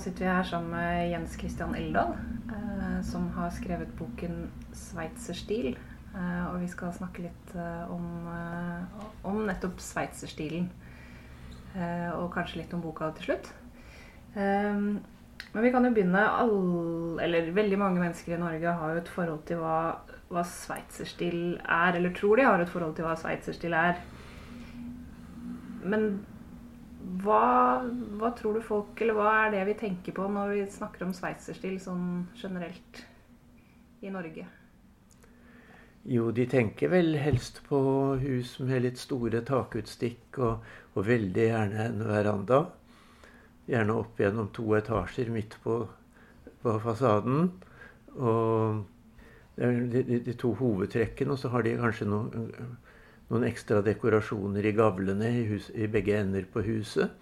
sitter vi her sammen med Jens Christian Eldal, eh, som har skrevet boken 'Sveitserstil'. Eh, og vi skal snakke litt eh, om, om, nettopp sveitserstilen. Og kanskje litt om boka til slutt. Men vi kan jo begynne all, Eller veldig mange mennesker i Norge har jo et forhold til hva, hva sveitserstil er. Eller tror de har et forhold til hva sveitserstil er. Men hva, hva, tror du folk Eller hva er det vi tenker på når vi snakker om sveitserstil sånn generelt i Norge? Jo, de tenker vel helst på hus med litt store takutstikk og, og veldig gjerne en veranda. Gjerne opp gjennom to etasjer midt på, på fasaden. Og det er de, de, to hovedtrekkene, og så har de kanskje noen noen ekstra dekorasjoner i gavlene i, hus, i begge ender på huset.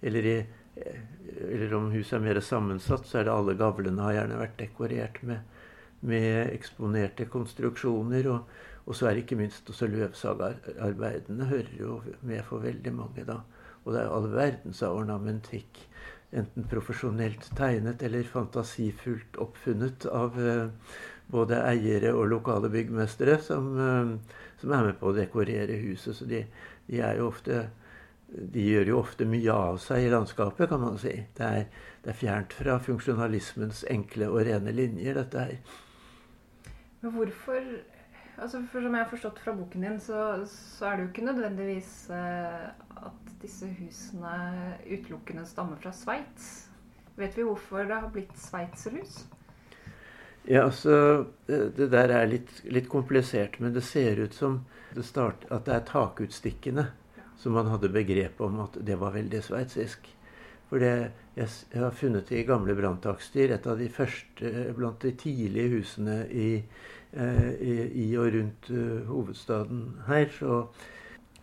Eller, i, eller, om huset er mer sammensatt, så er det alle gavlene har gjerne vært dekorert med, med eksponerte konstruksjoner. Og, og, så er det ikke minst også løvsagarbeidene hører jo med for veldig mange, da. Og det er all verdens av ornamentikk. Enten profesjonelt tegnet eller fantasifullt oppfunnet av uh, både eiere og lokale byggmestere som, uh, som er med på å dekorere huset. Så de, de, ofte, de, gjør jo ofte mye av seg i landskapet, kan man si. Det er, det er fjernt fra funksjonalismens enkle og rene linjer, dette her. Men hvorfor altså for Som jeg har forstått fra boken din, så, så er det jo ikke nødvendigvis uh, at disse husene utelukkende stammer fra Sveits. Vet vi hvorfor det har blitt sveitserhus? Ja, altså, Det der er litt, litt, komplisert, men det ser ut som det start, at det er takutstikkene som man hadde begrep om at det var veldig sveitsisk. For det, jeg, jeg, har funnet i gamle branntakster et av de første blant de tidlige husene i, eh, i, i og rundt uh, hovedstaden her. Så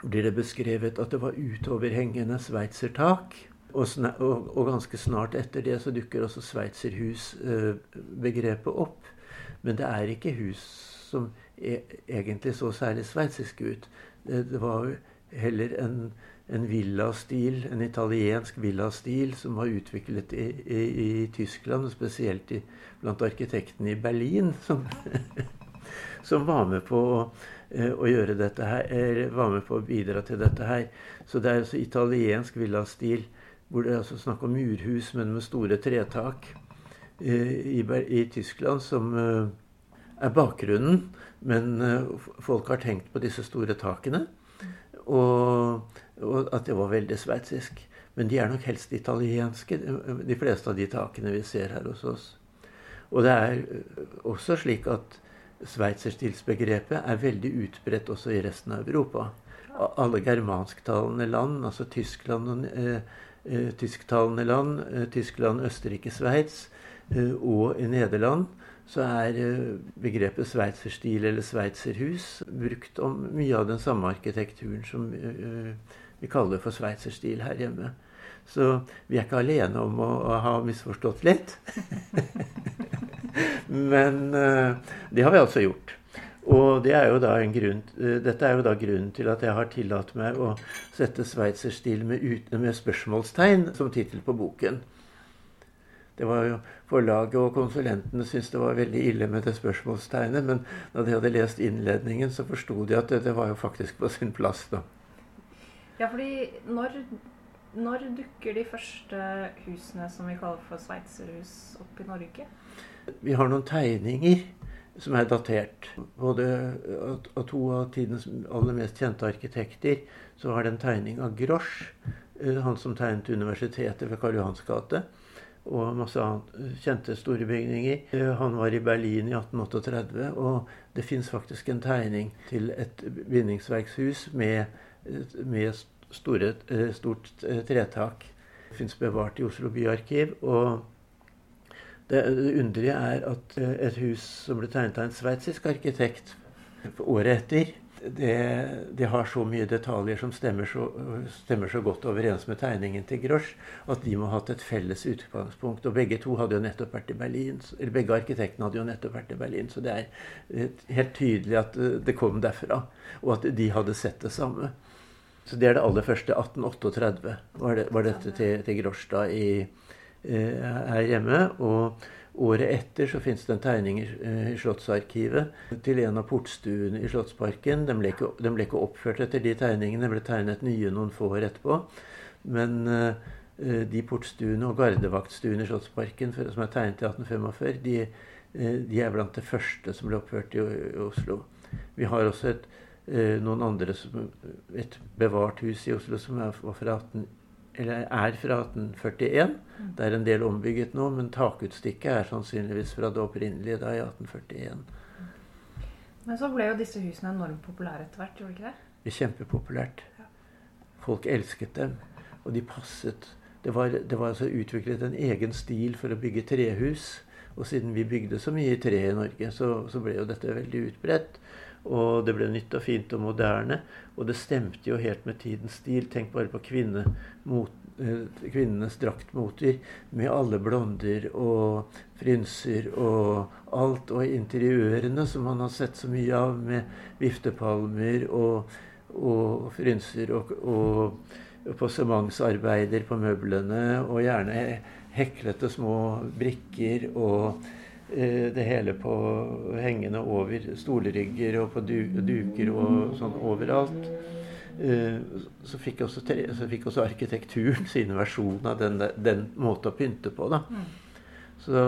blir det beskrevet at det var utoverhengende sveitsertak. Og, og, og, ganske snart etter det så dukker også sveitserhus-begrepet opp. Men det er ikke hus som e egentlig så særlig sveitsiske ut. Det, det var heller en, en villastil, en italiensk villastil, som var utviklet i, i, i Tyskland, og spesielt i, blant arkitektene i Berlin, som, som var med på å, eh, å gjøre dette her, var med på å bidra til dette her. Så det er altså italiensk villastil hvor det er altså snakk om murhus, men med store tretak i, i Tyskland, som eh, er bakgrunnen. Men eh, folk har tenkt på disse store takene, og, og at det var veldig sveitsisk. Men de er nok helst italienske, de fleste av de takene vi ser her hos oss. Og det er eh, også slik at sveitserstilsbegrepet er veldig utbredt også i resten av Europa. Alle germansktalende land, altså Tyskland og eh, Eh, tysktalende land, eh, Tyskland, Østerrike, Sveits eh, og i Nederland, så er begrepet sveitserstil eller sveitserhus brukt om mye av den samme arkitekturen som vi kaller for sveitserstil her hjemme. Så vi er ikke alene om å, å ha misforstått litt. Men det har vi altså gjort. Og det er grunn, eh, dette er jo da grunnen til at jeg har tillatt meg å sette sveitserstil med, med spørsmålstegn som tittel på boken. Det var jo Forlaget og konsulentene syntes det var veldig ille med det spørsmålstegnet, men da de hadde lest innledningen, så forsto de at det, det, var jo faktisk på sin plass. da. Ja, fordi når, når dukker de første husene som vi kaller for sveitserhus, opp i Norge? Vi har noen tegninger som er datert. Både av to av tidens aller mest kjente arkitekter så har det en tegning av Grosch, eh, han som tegnet universitetet ved Karl Johans gate, og masse annet kjente store bygninger. Eh, han var i Berlin i 1838, og det fins faktisk en tegning til et bindingsverkshus med, med store, eh, stort tretak. Fins bevart i Oslo byarkiv. og det, underlige er at eh, et hus som ble tegnet av en sveitsisk arkitekt året etter, det, det, har så mye detaljer som stemmer så, stemmer så, godt overens med tegningen til Grosch, at de må ha hatt et felles utgangspunkt. Og begge to hadde jo nettopp vært i Berlin, eller begge arkitektene hadde jo nettopp vært i Berlin, så det er helt tydelig at eh, det kom derfra, og at de hadde sett det samme. Så det er det aller første. 1838 var, det, var dette til, til Grosch da i er hjemme. Og året etter så fins det en tegning i Slottsarkivet til en av portstuene i Slottsparken. Den ble, ikke, den ble ikke oppført etter de tegningene, de ble tegnet nye noen få år etterpå. Men de portstuene og gardevaktstuene i Slottsparken som er tegnet i 1845, de, de er blant det første som ble oppført i, Oslo. Vi har også et, noen andre Et bevart hus i Oslo som er fra 18, eller er fra 1841. Mm. Det er en del ombygget nå, men takutstikket er sannsynligvis fra det opprinnelige da i 1841. Men så ble jo disse husene enormt populære etter hvert, gjorde de ikke det? Det Kjempepopulært. Folk elsket dem, og de passet. Det var, det var altså utviklet en egen stil for å bygge trehus. Og siden vi bygde så mye tre i Norge, så, så ble jo dette veldig utbredt. Og det ble nytt og fint og moderne. Og det stemte jo helt med tidens stil. Tenk bare på kvinne, mot, eh, kvinnenes draktmoter med alle blonder og frynser og alt. Og interiørene som man har sett så mye av, med viftepalmer og, og frynser og, og posementsarbeider på møblene, og gjerne heklete små brikker og det hele på hengende over stolrygger og på duker og sånn overalt. Eh, så fikk også, så fikk også arkitekturen sine versjoner av den, den måten å pynte på. da. Så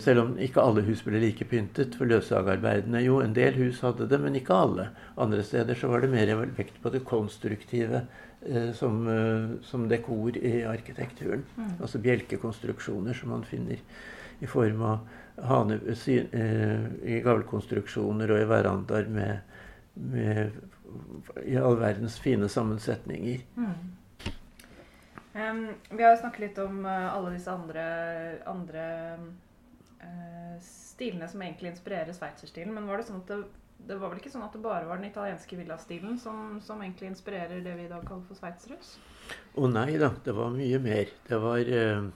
selv om ikke alle hus ble like pyntet for løshagearbeidene. Jo, en del hus hadde det, men ikke alle. Andre steder så var det mer vekt på det konstruktive eh, som, eh, som, dekor i arkitekturen. Mm. Altså bjelkekonstruksjoner som man finner i form av hane, eh, i gavlkonstruksjoner og i verandaer med, med, i all verdens fine sammensetninger. Mm. Um, vi har jo snakket litt om uh, alle disse andre, andre uh, stilene som egentlig inspirerer sveitserstilen. Men var det sånn at det, det, var vel ikke sånn at det bare var den italienske villastilen som, som egentlig inspirerer det vi i dag kaller for sveitserhus? Å oh, nei da, det var mye mer. Det var uh,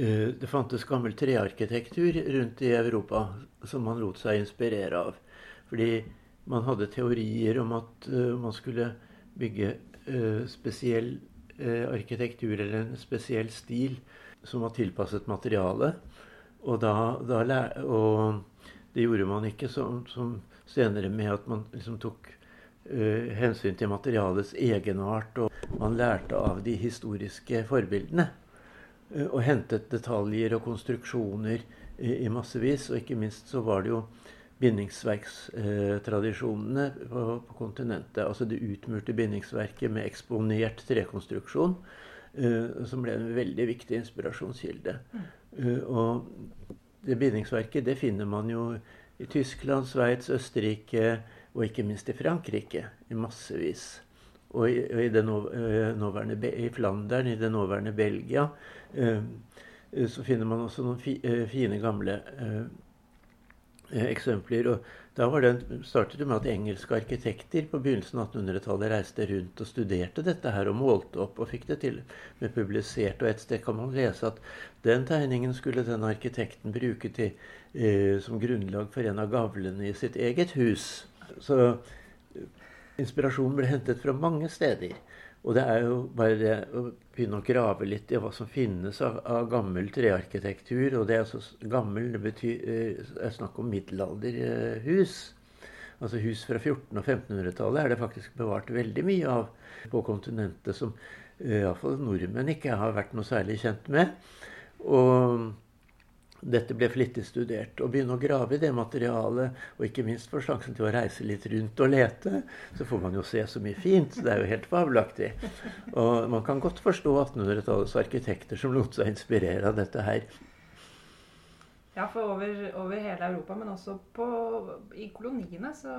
det fantes gammel trearkitektur rundt i Europa som man lot seg inspirere av. Fordi man hadde teorier om at uh, man skulle bygge uh, spesiell arkitektur eller en spesiell stil som var tilpasset materialet. Og, da, da, og det gjorde man ikke som, som senere med at man liksom tok hensyn til materialets egenart, og man lærte av de historiske forbildene. Eh, og hentet detaljer og konstruksjoner i, i massevis. Og ikke minst så var det jo bindingsverkstradisjonene på, på, kontinentet. Altså det utmurte bindingsverket med eksponert trekonstruksjon. Uh, som ble en veldig viktig inspirasjonskilde. Uh, og det bindingsverket det finner man jo i Tyskland, Sveits, Østerrike og ikke minst i Frankrike i massevis. Og i, i, nåværende, i Flandern, i det nåværende Belgia, Eh, eh, så finner man også noen eh, fine, gamle eksempler. og da det, startet det med at engelske arkitekter på begynnelsen av 1800-tallet reiste rundt og studerte dette her og målte opp og fikk det til med publisert. Og et sted kan man lese at den tegningen skulle den arkitekten bruke til, eh, som grunnlag for en av gavlene i sitt eget hus. Så inspirasjonen ble hentet fra mange steder. Og det er jo bare det å begynne å grave litt i hva som finnes av, av gammel trearkitektur. Og det er altså gammel, det betyr, eh, er snakk om middelalderhus. Altså hus fra 1400- og 1500-tallet er det faktisk bevart veldig mye av på kontinentet som eh, iallfall nordmenn ikke har vært noe særlig kjent med. Og dette ble flittig studert. Å begynne å grave i det materialet, og ikke minst få sjansen til å reise litt rundt og lete, så får man jo se så mye fint. Det er jo helt fabelaktig. Og man kan godt forstå 1800-tallets arkitekter som lot seg inspirere av dette her. Ja, for over, over, hele Europa, men også på, i koloniene, så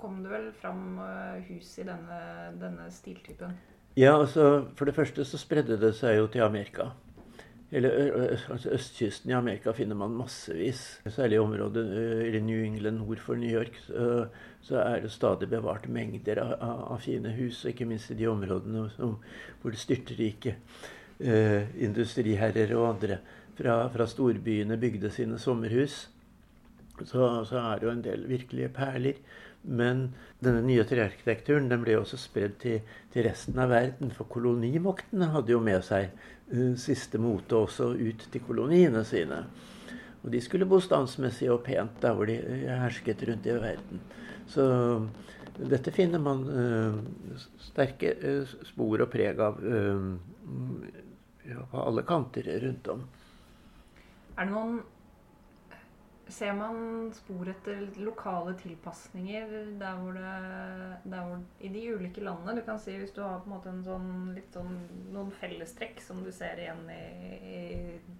kom det vel fram eh, hus i denne, denne stiltypen? Ja, altså for det første så spredde det seg jo til Amerika eller altså Østkysten i Amerika finner man massevis. Særlig i området i New England nord for New York så, så er det stadig bevart mengder av, av, fine hus. Ikke minst i de områdene som, hvor det styrtrike eh, industriherrer og andre fra, fra, storbyene bygde sine sommerhus. Så, så, er det jo en del virkelige perler. Men denne nye trearkitekturen den ble også spredd til, til, resten av verden. For kolonimaktene hadde jo med seg uh, siste mote også ut til koloniene sine. Og de skulle bo standsmessig og pent der hvor de hersket rundt i verden. Så dette finner man uh, sterke uh, spor og preg av ja, på alle kanter rundt om. Er det noen Ser man spor etter lokale tilpasninger der hvor det, der hvor, i de ulike landene? Du kan si Hvis du har på en måte en sånn, sånn, noen fellestrekk som du ser igjen i, i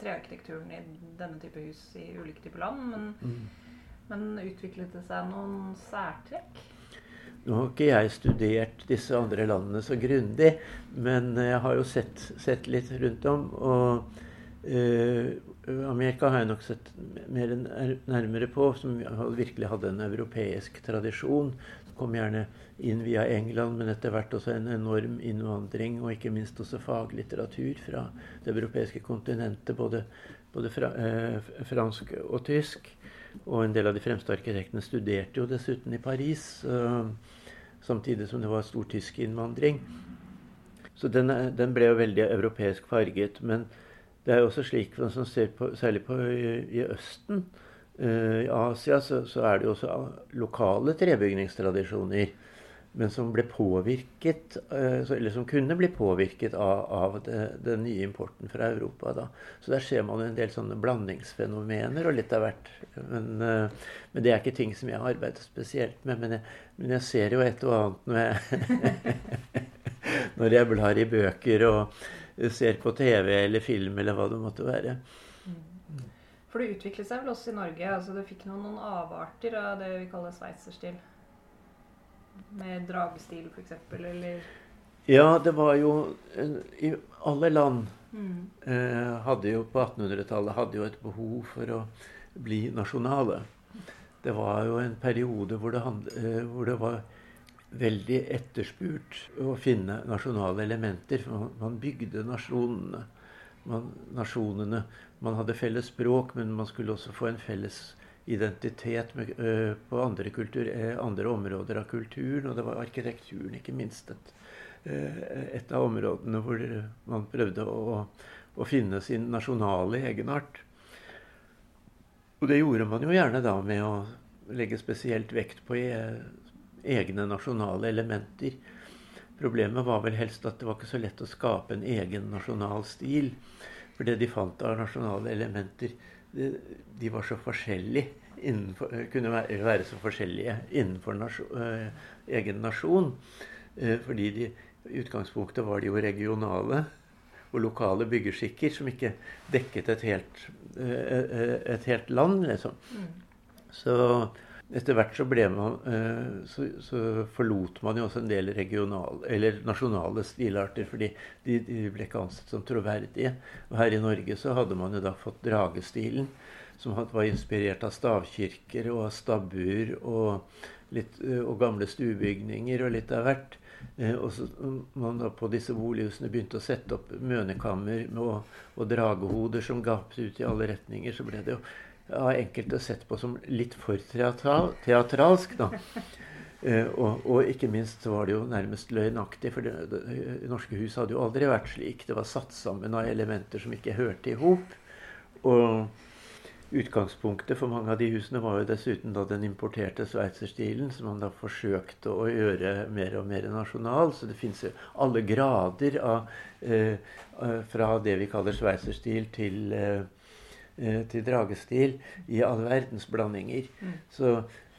trearkitekturen i denne type hus i ulike typer land, men, mm. men utviklet det seg noen særtrekk? Nå har ikke jeg studert disse andre landene så grundig, men jeg har jo sett, sett litt rundt om. og Amerika har jeg nok sett mer nærmere på, som virkelig hadde en europeisk tradisjon. Kom gjerne inn via England, men etter hvert også en enorm innvandring, og ikke minst også faglitteratur fra det europeiske kontinentet, både, både fra, eh, fransk og tysk. Og en del av de fremste arkitektene studerte jo dessuten i Paris, uh, samtidig som det var stor tysk innvandring. Så den, den ble jo veldig europeisk farget. men det er jo også slik, for som ser på, særlig på i, i Østen, uh, i Asia, så, så, er det jo også lokale trebygningstradisjoner. Men som ble påvirket, uh, eller som kunne bli påvirket av, av den nye importen fra Europa. Da. Så der ser man en del sånne blandingsfenomener og litt av hvert. Men, uh, men, det er ikke ting som jeg har arbeidet spesielt med. Men jeg, men jeg ser jo et og annet når jeg, når jeg blar i bøker. og ser på TV eller film eller hva det måtte være. Mm. For det utviklet seg vel også i Norge? altså Det fikk noen, noen avarter av det vi kaller sveitserstil? Med dragestil, f.eks., eller Ja, det var jo I alle land mm. eh, hadde jo på 1800-tallet hadde jo et behov for å bli nasjonale. Det var jo en periode hvor det, eh, hvor det var veldig etterspurt å finne nasjonale elementer. For man bygde nasjonene. Man, nasjonene. Man hadde felles språk, men man skulle også få en felles identitet med, ø, på andre, kultur, uh, andre, områder av kulturen. Og det var arkitekturen, ikke minst, et, uh, et av områdene hvor man prøvde å, å, finne sin nasjonale egenart. Og det gjorde man jo gjerne da med å legge spesielt vekt på egne nasjonale elementer. Problemet var vel helst at det var ikke så lett å skape en egen nasjonal stil. For det de fant av nasjonale elementer, de, de var så forskjellige innenfor, kunne være, så forskjellige innenfor nasjon, eh, egen nasjon. Eh, fordi de, i utgangspunktet var de jo regionale og lokale byggeskikker som ikke dekket et helt, eh, et helt land, liksom. Mm. Så etter hvert så, man, eh, så, så, forlot man jo også en del regionale, eller nasjonale stilarter, fordi de, de, ble ikke ansett som troverdige. Og her i Norge så hadde man jo da fått dragestilen, som var inspirert av stavkirker og av stabbuer og, litt, eh, og gamle stuebygninger og litt av hvert. Eh, og så man da på disse bolighusene begynte å sette opp mønekammer og, og dragehoder som gapte ut i alle retninger, så ble det jo av enkelte sett på som litt for teatral, teatralsk. da. Uh, og, og, ikke minst var det jo nærmest løgnaktig, for det, det, norske hus hadde jo aldri vært slik. Det var satt sammen av elementer som ikke hørte i hop. Og utgangspunktet for mange av de husene var jo dessuten da den importerte sveitserstilen, som man da forsøkte å gjøre mer og mer nasjonal. Så det fins jo alle grader av, uh, fra det vi kaller sveitserstil, til Eh, til dragestil i all verdens blandinger. Mm. Så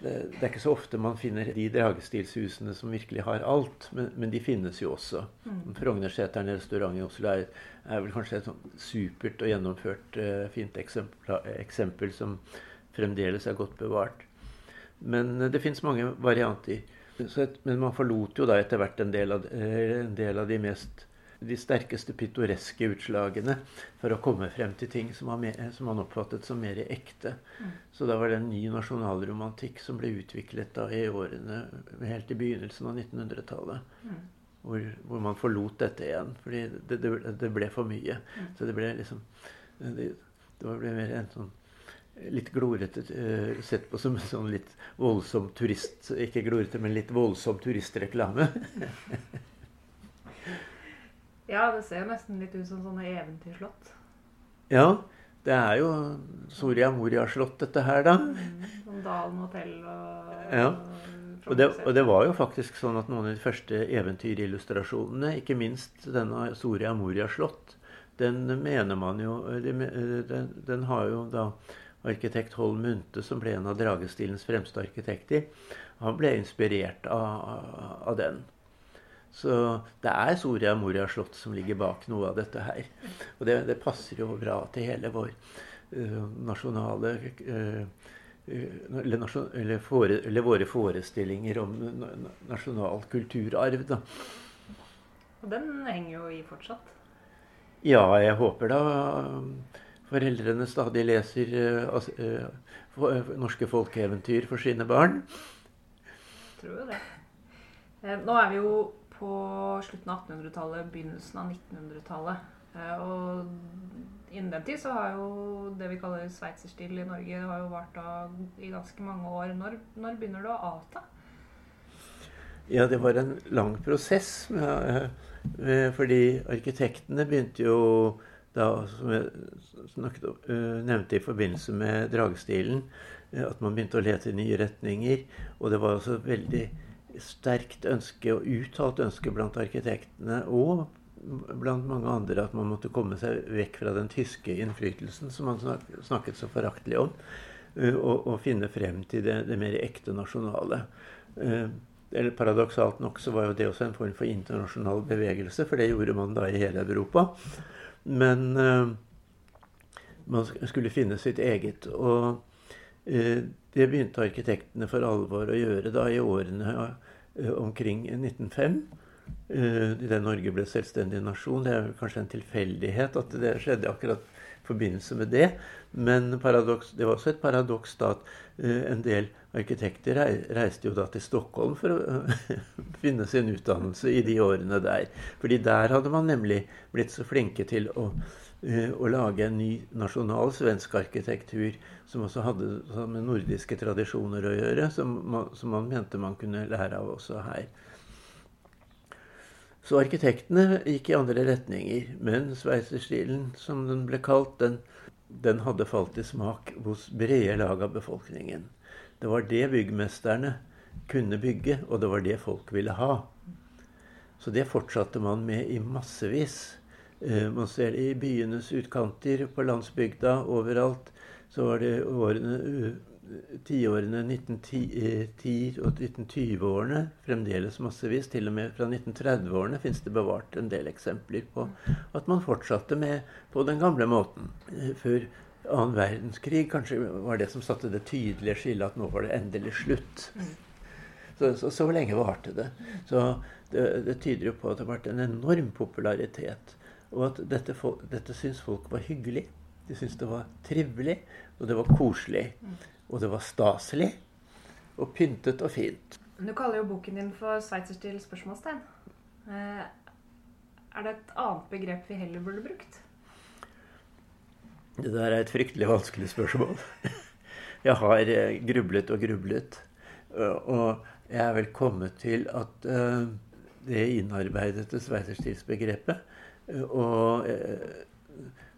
det, det, er ikke så ofte man finner de dragestilshusene som virkelig har alt, men, men de finnes jo også. Mm. Frognerseteren restaurant i Oslo er, er, vel kanskje et sånn supert og gjennomført uh, fint eksempel, eksempel, som fremdeles er godt bevart. Men uh, det fins mange varianter. Et, men man forlot jo da etter hvert en del av, uh, en del av de mest de sterkeste pittoreske utslagene for å komme frem til ting som, mer, som han oppfattet som mer ekte. Mm. Så da var det en ny nasjonalromantikk som ble utviklet da i årene helt i begynnelsen av 1900-tallet. Mm. Hvor, hvor, man forlot dette igjen. Fordi det, det, det ble for mye. Mm. Så det ble liksom det, det ble mer en sånn litt glorete uh, sett på som en sånn litt voldsom turist Ikke glorete, men litt voldsom turistreklame. ja, det ser jo nesten litt ut som sånne eventyrslott. Ja. Det er jo Soria Moria-slott, dette her, da. Mm, som Dalen hotell og Ja. Og det, og det, var jo faktisk sånn at noen av de første eventyrillustrasjonene, ikke minst denne Soria Moria slott, den mener man jo Den, den har jo da arkitekt Holm Munthe, som ble en av Dragestilens fremste arkitekter, han ble inspirert av, av den. Så det er Soria Moria slott som ligger bak noe av dette her. Og det, det passer jo bra til hele vår uh, nasjonale uh, eller, nasjon, eller, fore, eller, våre forestillinger om nasjonal kulturarv. Da. Og den henger jo i fortsatt? Ja, jeg håper da foreldrene stadig leser uh, norske folkeeventyr for sine barn. Jeg tror jo det. Nå er vi jo på slutten av 1800-tallet, begynnelsen av 1900-tallet. Eh, og innen den tid så har jo det vi kaller sveitserstil i Norge det har jo vart i ganske mange år. Når, når, begynner det å avta? Ja, det var en lang prosess. Eh, fordi arkitektene begynte jo da, som jeg snakket, nevnte i forbindelse med dragestilen, at man begynte å lete i nye retninger. Og det var også veldig sterkt ønske og uttalt ønske blant arkitektene og blant mange andre at man måtte komme seg vekk fra den tyske innflytelsen som man snakket så foraktelig om, eh, og, og, finne frem til det, det mer ekte nasjonale. Eh, eller Paradoksalt nok så var jo det også en form for internasjonal bevegelse, for det gjorde man da i hele Europa. Men uh, man skulle finne sitt eget. Og det begynte arkitektene for alvor å gjøre da i årene uh, omkring 1905. Da Norge ble selvstendig nasjon. Det er kanskje en tilfeldighet at det skjedde akkurat forbindelse med det. Men paradoks, det var også et paradoks da at uh, en del arkitekter reiste jo da til Stockholm for å finne sin utdannelse i de årene der. Fordi der hadde man nemlig blitt så flinke til å Eh, å lage en ny nasjonal svensk arkitektur som også hadde med nordiske tradisjoner å gjøre, som man, som man, mente man kunne lære av også her. Så arkitektene gikk i andre retninger, men sveitserstilen, som den ble kalt, den, den hadde falt i smak hos brede lag av befolkningen. Det var det byggmesterne kunne bygge, og det var det folk ville ha. Så det fortsatte man med i massevis. Eh, man ser det i byenes utkanter, på landsbygda, overalt. Så var det årene, tiårene 1910 og 1920-årene fremdeles massevis. Til og med fra 1930-årene fins det bevart en del eksempler på at man fortsatte med på den gamle måten. Før annen verdenskrig kanskje var det som satte det tydelige skillet at nå var det endelig slutt. Så, så, så lenge varte det. Så det, det tyder jo på at det har vært en enorm popularitet. Og at dette, dette syns folk var hyggelig. De syntes det var trivelig, og det var koselig. Og det var staselig. Og pyntet og fint. Du kaller jo boken din for 'Sveitserstil?' spørsmålstegn. Eh, er det et annet begrep vi heller burde brukt? Det der er et fryktelig vanskelig spørsmål. Jeg har eh, grublet og grublet. Og jeg er vel kommet til at eh, det innarbeidede sveitserstilsbegrepet og eh,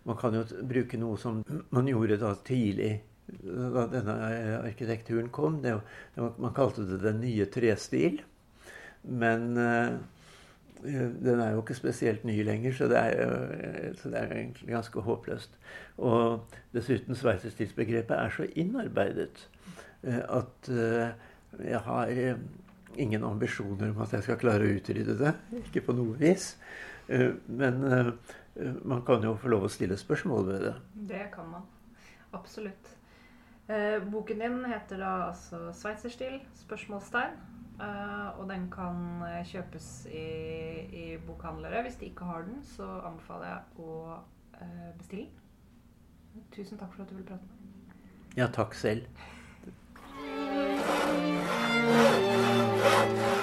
man kan jo bruke noe som man gjorde da tidlig, da denne arkitekturen kom. Det, man kalte det den nye trestil. Men eh, den er jo ikke spesielt ny lenger, så det er, så det er egentlig ganske håpløst. Og dessuten sveitserstilsbegrepet er så innarbeidet eh, at jeg har ingen ambisjoner om at jeg skal klare å utrydde det. Ikke på noe vis. Eh, men eh, man kan jo få lov å stille spørsmål ved det. Det kan man. Absolutt. Eh, boken din heter da altså 'Sveitserstil?' spørsmålstegn. Eh, og den kan eh, kjøpes i, i, bokhandlere. Hvis de ikke har den, så anbefaler jeg å eh, bestille den. Tusen takk for at du ville prate med meg. Ja, takk selv.